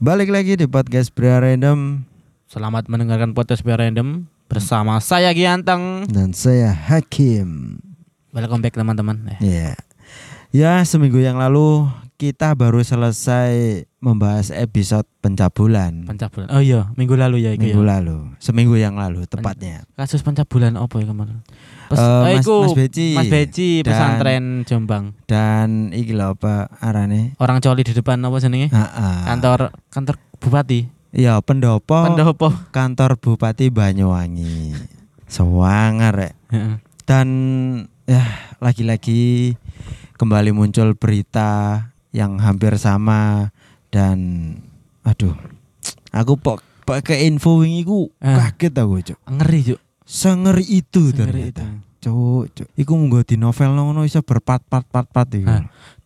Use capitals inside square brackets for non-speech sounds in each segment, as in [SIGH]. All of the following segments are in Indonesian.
Balik lagi di podcast Bria Random Selamat mendengarkan podcast Biar Random bersama saya Gianteng. dan saya Hakim. Welcome back teman-teman. Ya. Ya, seminggu yang lalu kita baru selesai membahas episode pencabulan. pencabulan. Oh iya, minggu lalu ya Minggu ya. lalu, seminggu yang lalu tepatnya. Kasus pencabulan apa ya kemarin? Pes- eh, Mas- iku, Mas Beci. Mas Beci Dan- pesantren Jombang. Dan iki lho apa arane? Orang coli di depan apa jenenge? Kantor kantor bupati. Iya, pendopo Pendopo. kantor Bupati Banyuwangi. Sewangar rek. Heeh. Dan ya lagi-lagi kembali muncul berita yang hampir sama dan aduh aku pok pakai info wingi ku Eh. kaget aku cuk Ngeri, Cuk. sengeri itu Ngeri itu. ternyata cuk cuk iku munggo di novel ngono iso berpart-part-part-part iku Ah.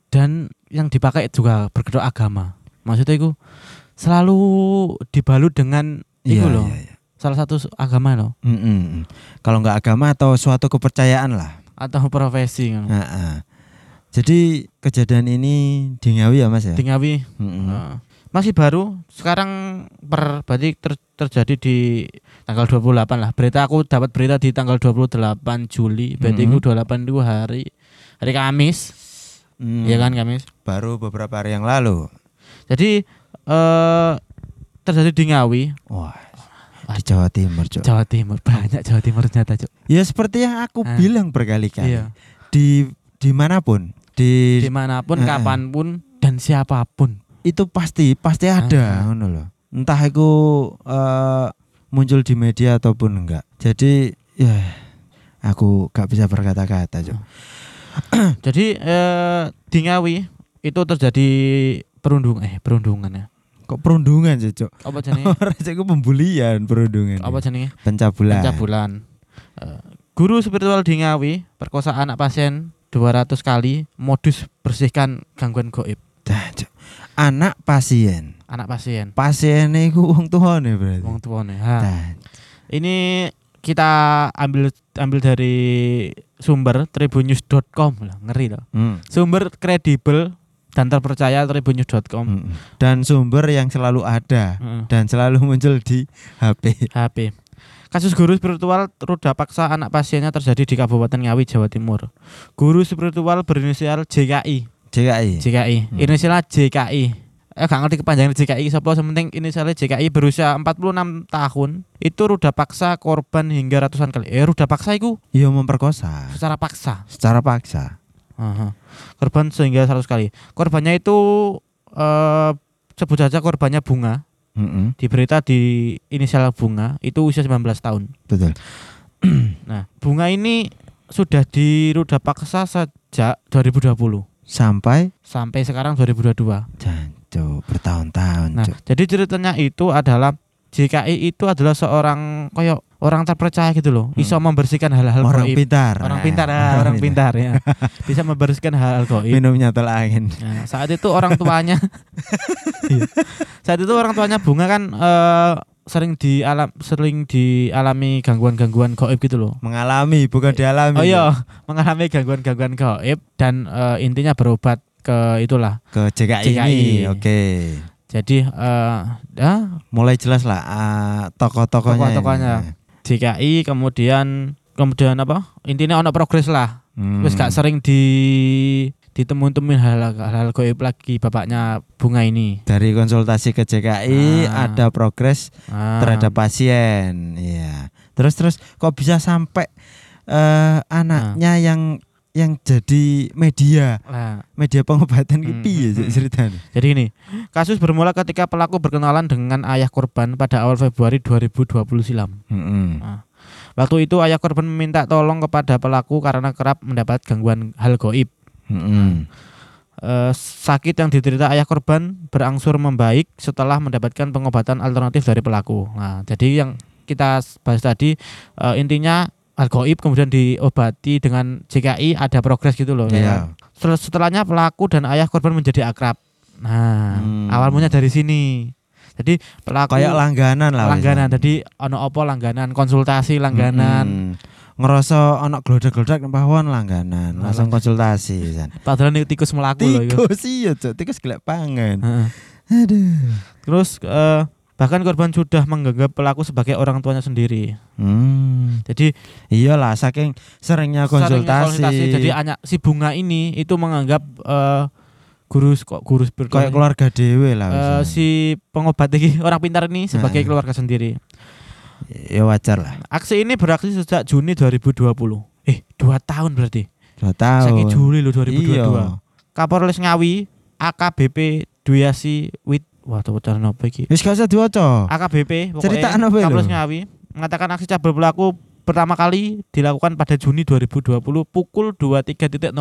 Dan yang dipakai juga berkedok agama. Maksudnya itu selalu dibalut dengan itu loh. iya, iya. Salah satu agama loh Mm, mm, kalau nggak agama atau suatu kepercayaan lah atau profesi ngono. Jadi kejadian ini di Ngawi ya mas ya Di Ngawi. Nah, masih baru sekarang per berarti ter- terjadi di tanggal 28 lah berita aku dapat berita di tanggal 28 Juli berarti Mhm. itu 28 itu hari hari Kamis Mm. ya kan Kamis baru beberapa hari yang lalu jadi eh terjadi di Ngawi Wah, di Jawa Timur, Cuk. Jawa Timur banyak Jawa Timur ternyata Cuk. Ya seperti yang aku Ah. bilang berkali-kali. iya Di di mana pun, di di mana pun Eh, eh. kapan pun dan siapa pun itu pasti pasti ada, Ah. ngono loh. Entah itu eh, muncul di media ataupun enggak. Jadi ya aku gak bisa berkata-kata, Cuk. [CLEARS THROAT] jadi eh di Ngawi itu terjadi perundung eh perundungan ya Kok perundungan sih, Cuk? apa jenenge [LAUGHS] Ora cek ku pembulian perundungan. apa jenenge Pencabulan. pencabulan. Eh, guru spiritual di Ngawi perkosa anak pasien 200 kali modus bersihkan gangguan goib. Anak pasien. anak pasien Pasiennya iku wong tuane berarti. wong tuane. Ha. Dah. Ini kita ambil ambil dari sumber tribunnews.com lah, ngeri loh. Hmm. Sumber kredibel dan terpercaya tribunnews.com. Mm-mm. Dan sumber yang selalu ada Heeh. dan selalu muncul di HP. HP. Kasus guru spiritual ruda paksa anak pasiennya terjadi di Kabupaten Ngawi, Jawa Timur. Guru spiritual berinisial JKI. JKI. JKI. Hmm. Inisialnya JKI. Eh gak ngerti kepanjangan JKI sapa sementing inisialnya JKI berusia 46 tahun itu ruda paksa korban hingga ratusan kali. Eh ruda paksa itu Iya memperkosa secara paksa. secara paksa. Aha. Korban sehingga 100 kali. Korbannya itu eh sebut saja korbannya bunga. Mm-mm. Di berita di inisial bunga itu usia 19 tahun. Betul. [CLEARS THROAT] Nah, bunga ini sudah diruda paksa sejak 2020 Sampai sampai sekarang 2022. jancuk bertahun-tahun. Nah, jadi ceritanya itu adalah JKI itu adalah seorang koyok orang terpercaya gitu loh, Hmm. bisa membersihkan hal-hal orang goib. pintar. Orang Ah, pintar, ah, orang pintar ya. Bisa membersihkan hal-hal goib. Minum nyatol angin. Nah, saat itu orang tuanya [LAUGHS] Iya. saat itu orang tuanya bunga kan eh, sering dialam sering dialami gangguan-gangguan goib gitu loh. Mengalami bukan dialami. Oh iya, mengalami gangguan-gangguan gaib dan eh, intinya berobat ke itulah. Ke JKI, JKI. ini. Oke. Jadi eh ya, Mulai jelas lah ah, tokoh-tokohnya. Tokoh-tokohnya. JKI kemudian kemudian apa? Intinya ono progres lah. Hmm. Wis gak sering di ditemuin-temuin hal-hal hal gaib lagi bapaknya bunga ini. dari konsultasi ke JKI Ah. ada progres Ah, terhadap pasien. Iya. Terus terus kok bisa sampai eh anaknya yang yang jadi media lah. media pengobatan Hmm, hmm. piye hmm, hmm. ceritanya? Jadi ini kasus bermula ketika pelaku berkenalan dengan ayah korban pada awal Februari 2020 silam. Mm-mm. Waktu itu ayah korban meminta tolong kepada pelaku karena kerap mendapat gangguan hal goib. Mm-mm. Eh, sakit yang diderita ayah korban berangsur membaik setelah mendapatkan pengobatan alternatif dari pelaku. Nah, jadi yang kita bahas tadi eh, intinya hal goib kemudian diobati dengan JKI ada progres gitu loh. Iya. Setel- Setelahnya pelaku dan ayah korban menjadi akrab. Nah, Hmm. awal mulanya dari sini. Jadi pelaku Kayak langganan lah. langganan. Jadi ono opo langganan, konsultasi langganan. Mm-mm. ngerasa anak glodak-glodak nang pawon langganan, langsung konsultasi. Padahal ini tikus melaku loh. iku. Tikus iya, Cuk. Tikus gelek pangan. Heeh. Aduh. Terus eh, bahkan korban sudah menganggap pelaku sebagai orang tuanya sendiri. Hmm. Jadi Iyalah saking seringnya seringnya konsultasi. Jadi anak si bunga ini itu menganggap eh, guru kok guru spiritual kayak keluarga dewe lah. misalnya. si pengobat ini [LAUGHS] orang pintar ini sebagai Nah. keluarga sendiri. ya wajar lah. Aksi ini beraksi sejak Juni 2020. Eh, dua tahun berarti. Dua tahun. Saiki Juli loh 2022. Iya. Kapolres Ngawi AKBP Duyasi Wit Wah, cara apa iki? Wis gak usah diwaca. AKBP pokoknya Ceritaan apa Kapolres? Ngawi mengatakan aksi cabul pelaku pertama kali dilakukan pada Juni 2020 pukul 23.00.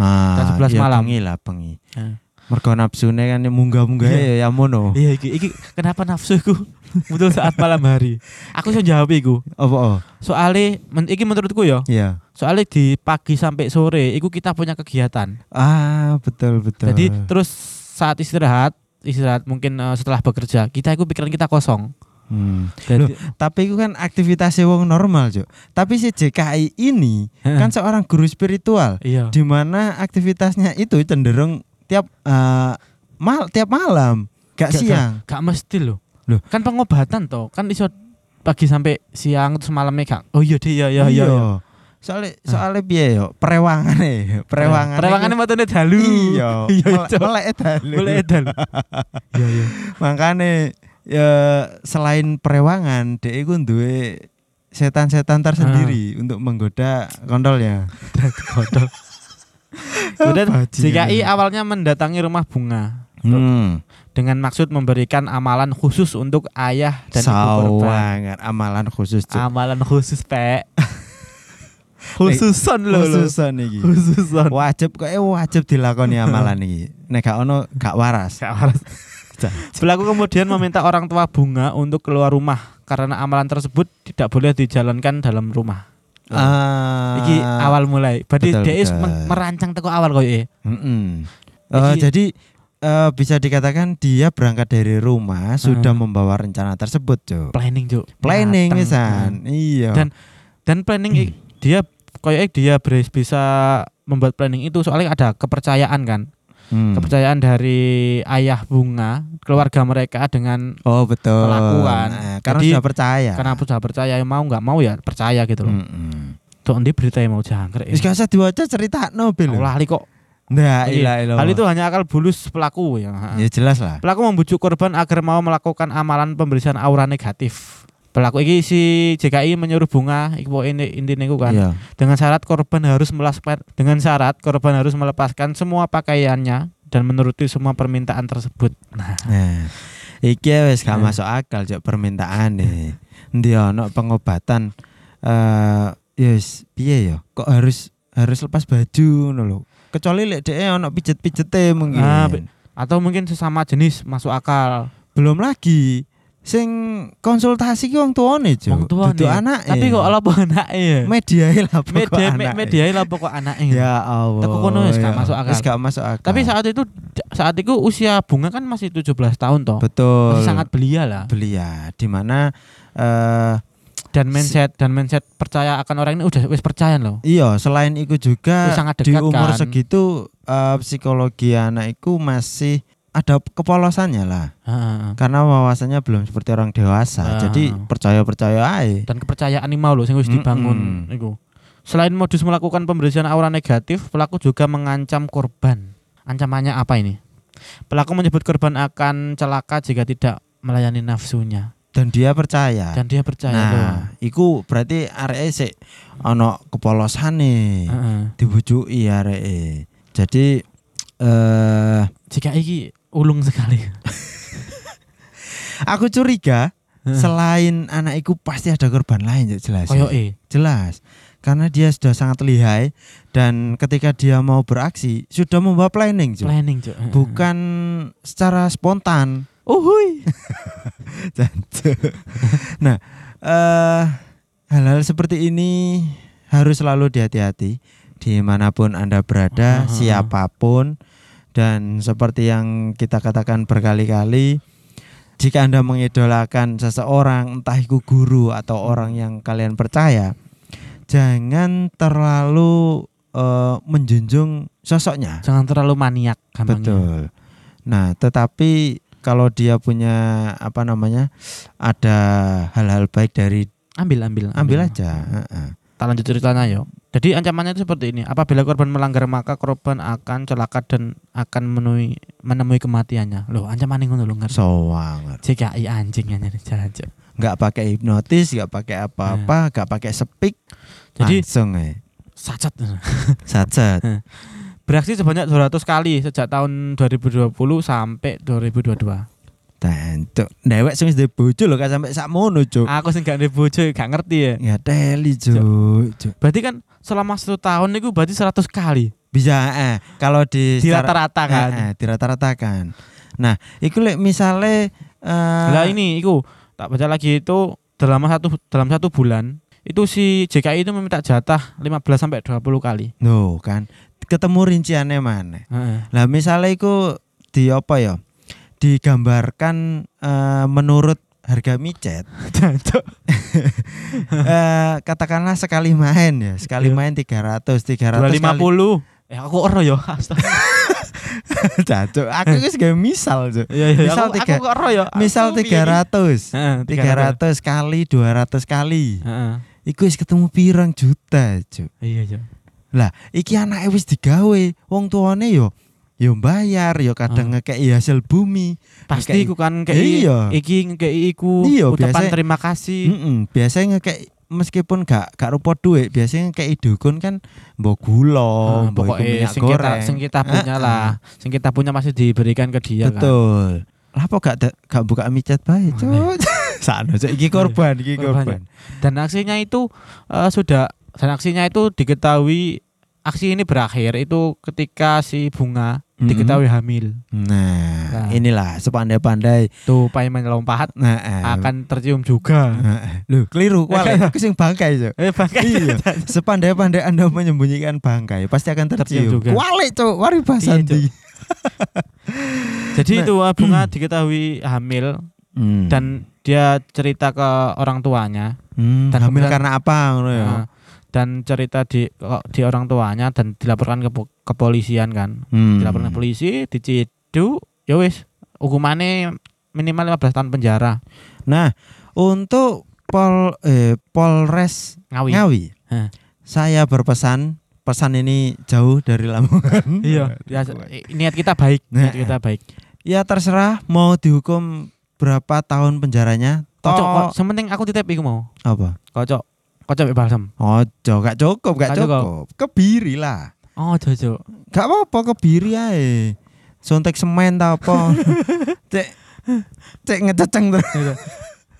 Ah, Jam 11 iya, malam. bengi lah bengi. Nah. Mergo nafsune kan munggah-munggah ya ya mono. Iya iki, iki kenapa nafsuku [LAUGHS] muncul saat malam hari? Aku bisa jawab iku. Apa? oh? Soalnya men, iki menurutku ya, Iya. soalnya di pagi sampai sore iku kita punya kegiatan. Ah, betul betul. Jadi terus saat istirahat, istirahat mungkin eh, setelah bekerja, kita itu pikiran kita kosong. Hmm. Jadi Tapi itu kan aktivitasnya wong normal, Cuk. Tapi si JKI ini kan seorang guru spiritual iya. di mana aktivitasnya itu cenderung tiap eh, mal tiap malam, gak Gak- siang. Gak mesti loh. Loh. Kan pengobatan toh, kan iso pagi sampai siang terus malamnya gak. Oh iya deh, iya iya iya. iya. Soalnya soalnya piye yo? Perewangane, perewangane. Perewangannya matane dalu. Iya, [LAUGHS] Iya, melek- Cuk. melek dalu. Boleh edan. Iya iya. Makane ya selain perewangan, dia itu duwe setan-setan tersendiri Ah. untuk menggoda kontolnya. Kontol. [LAUGHS] Kemudian Bajingan. JKI awalnya mendatangi rumah bunga Hmm. dengan maksud memberikan amalan khusus untuk ayah dan ibu korban. Sawangan amalan khusus Cuk. Amalan khusus, Pak. [LAUGHS] Khususan loh. lho. Khususan iki. Khususan. Wajib kok eh, wajib dilakoni amalan iki. Nek gak ono gak waras. Gak waras. [LAUGHS] Pelaku kemudian meminta orang tua bunga untuk keluar rumah karena amalan tersebut tidak boleh dijalankan dalam rumah. Ah. Iki awal mulai. Berarti Betul, dia is betul. merancang teko awal koyo e. Mm-mm. Eh, Iki- jadi eh, bisa dikatakan dia berangkat dari rumah sudah Ah. membawa rencana tersebut, Cuk. planning, Cuk. Planning misan. Iya. Dan- Dan planning i- [CLEARS THROAT] dia koyo dia beres bisa membuat planning itu soalnya ada kepercayaan kan. Hmm. Kepercayaan dari ayah bunga, keluarga mereka dengan Oh, betul. Kelakuan. Nah, karena Jadi, sudah percaya. karena sudah percaya mau nggak mau ya percaya gitu loh. Mm-mm. Tuh endi berita yang mau jangkrik. Wis gak usah diwaca cerita no, Bil. Aku lali kok. Nah, ilah ilah. Hal itu hanya akal bulus pelaku ya. ya jelas lah. Pelaku membujuk korban agar mau melakukan amalan pemberian aura negatif. Pelaku ini si JKI menyuruh bunga, iku ini intinya iku kan. Iya. Dengan syarat korban harus melepaskan dengan syarat korban harus melepaskan semua pakaiannya dan menuruti semua permintaan tersebut. Nah, Nah, iki wis gak Nah. masuk akal cok permintaan nih. Endi ono pengobatan eh yes, piye ya? Kok harus harus lepas baju ngono lho. Kecuali lek dhek ono pijet-pijete mungkin. Ah, be- atau mungkin sesama jenis masuk akal. Belum lagi sing konsultasi ki wong tuane, Cok. Wong tuane. Dudu anake. Tapi kok ala anake ya? media lah pokok Media me- anake. media lah pokok anake. Ya Allah. Teko kono wis gak ya. masuk akal. Wis gak masuk akal. Tapi saat itu saat itu usia bunga kan masih 17 tahun toh. betul. Masih sangat belia lah. belia di mana eh Dan mindset dan mindset percaya akan orang ini udah wis percaya loh. Iya, selain itu juga Wis sangat di dekat, umur kan? segitu eh, psikologi anak itu masih ada kepolosannya lah. Heeh. Karena wawasannya belum seperti orang dewasa. Ah. Jadi percaya-percaya aja. dan kepercayaan ini mau loh sing wis dibangun iku. Selain modus melakukan pemberian aura negatif, pelaku juga mengancam korban. Ancamannya apa ini? Pelaku menyebut korban akan celaka jika tidak melayani nafsunya Dan dia percaya. dan dia percaya loh. nah, iku berarti areke sik ana kepolosane. Heeh. Dibujuki areke. Jadi eh Jika iki ulung sekali. [LAUGHS] aku curiga Heeh. selain anak iku pasti ada korban lain jelas. Koyo e. Jelas. Karena dia sudah sangat lihai dan ketika dia mau beraksi sudah membawa planning, Cuk. planning, Cuk. Bukan secara spontan. Uhuy. [LAUGHS] Jancuk. nah, eh hal-hal seperti ini harus selalu dihati-hati di mana pun anda berada, Ah. siapa pun dan seperti yang kita katakan berkali-kali, jika anda mengidolakan seseorang, entah itu guru atau orang yang kalian percaya, jangan terlalu eh, menjunjung sosoknya. Jangan terlalu maniak gampangnya. Betul. Nah, tetapi kalau dia punya apa namanya ada hal-hal baik dari ambil ambil ambil aja. Heeh. Tak lanjut ceritanya yo. Jadi ancamannya itu seperti ini. Apabila korban melanggar maka korban akan celaka dan akan menemui menemui kematiannya. Loh, ancamannya ngono lho ngerti. Soang. CKI anjingnya nyari jajan. Nggak pakai hipnotis, nggak pakai apa-apa, nggak pakai sepik. Jadi langsung eh. sacat. [LAUGHS] Sacat. Beraksi sebanyak 200 kali sejak tahun 2020 sampai 2022. Tentu. Dewek sing wis duwe bojo lho gak sampai sakmono, Cuk. Aku sih gak ada bojo, gak ngerti ya. Ya teli, Cuk. Berarti kan selama satu tahun itu berarti 100 kali Bisa eh kalau di di rata-rata kan. Eh, eh, dirata-ratakan. Nah, iku lek misale eh Lah ini, iku tak baca lagi itu dalam satu dalam satu bulan itu si JKI itu meminta jatah 15 sampai 20 kali. no kan ketemu rinciannya mana. Heeh. Lah misalnya iku di apa ya? Digambarkan eh, menurut harga micet [LAUGHS] eh, katakanlah sekali main ya sekali Iya. main 300 300 kali 250. Eh aku ora ya. [LAUGHS] Cacuk, aku wis gawe misal Cuk. Iya iya. Misal aku, tiga- aku kok ora ya. misal Aku piye iki? 300 Heeh, 300 kali 200 kali Heeh. iku wis ketemu pirang juta Cuk. Iya iya. Lah, iki anake wis digawe, wong tuane yo yo bayar, yo kadang ngekeki hasil bumi. Pasti Ngekei- iku kan kayak Iya. iki ngekei iku Iya, ucapan biasa- terima kasih. Heeh, biasanya ngekeki meskipun gak gak rupa duit, biasanya ngekeki dukun kan mbok gula, Ah, mbok minyak sing kita, goreng. sing kita punya Heeh. lah, sing kita punya masih diberikan ke dia kan. Betul. Lah apa gak gak buka micet bae, Cuk. [LAUGHS] Sakno Cuk. iki korban, iki Korban, korban. Dan aksinya itu eh, sudah dan aksinya itu diketahui aksi ini berakhir itu ketika si bunga Mhm. diketahui hamil. Nah, Nah. inilah sepandai-pandai Tuh payment lompat nah, eh, akan tercium juga. Nah, Loh, keliru. Wale, [LAUGHS] aku sing bangkai, Cuk. Eh bangkai. Iya, sepandai-pandai Anda menyembunyikan bangkai, pasti akan Tercium tercium. juga. Wale, Cuk, wari Iya, basandi. [LAUGHS] Jadi Nah. itu eh, bunga diketahui hamil Hmm. dan dia cerita ke orang tuanya Hmm, dan hamil kemudian- karena apa ya? Dan cerita di di orang tuanya dan dilaporkan ke po- kepolisian kan. Hmm. dilaporkan ke polisi diciduk ya wis hukumannya minimal 15 tahun penjara Nah, untuk Pol eh, Polres ngawi Ngawi, Hah. saya berpesan pesan ini jauh dari Lamongan. [LAUGHS] iya ya, niat kita baik Nah. niat kita baik Ya terserah mau dihukum berapa tahun penjaranya. kocok Toh kok sementing aku titip iku mau apa? kocok kocok mbek balsam Ojo, gak cukup, gak Gak cukup. cukup. Kebiri lah. oh jojo Gak apa-apa kebiri ae. Suntik semen ta apa. [LAUGHS] cek cek ngececeng terus.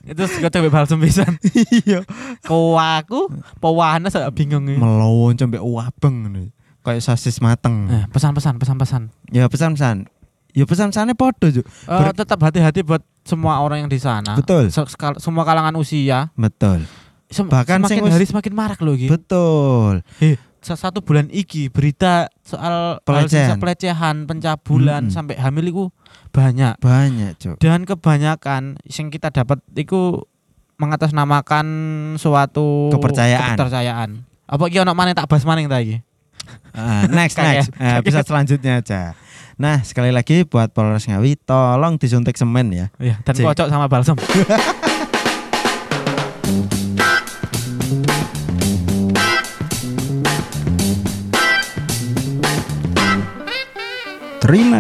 itu kocok mbek balsam pisan Iya. kau aku pewana saya bingung Melon sampai wabeng ngono. Kayak sosis mateng. Eh, pesan-pesan pesan-pesan Ya pesan-pesan. Ya pesan-pesannya podo, Juk. Eh, Ber- tetap hati-hati buat semua orang yang di sana Betul. Sekal- semua kalangan usia Betul. Sem- Bahkan semakin hari semakin marak loh gitu Betul. sa- satu bulan iki berita soal Pelecehan. pelecehan, pencabulan Mm-mm. sampai hamil iku banyak Banyak, Cuk. dan kebanyakan yang kita dapat iku mengatasnamakan suatu Kepercayaan. kepercayaan. Apa iki ono maneh tak bahas maning ta iki? Ah, [LAUGHS] next Kayak- next. Ah, episode selanjutnya aja. Nah, sekali lagi buat Polres Ngawi tolong disuntik semen ya. Iya, dan Cek. kocok sama balsam. [LAUGHS]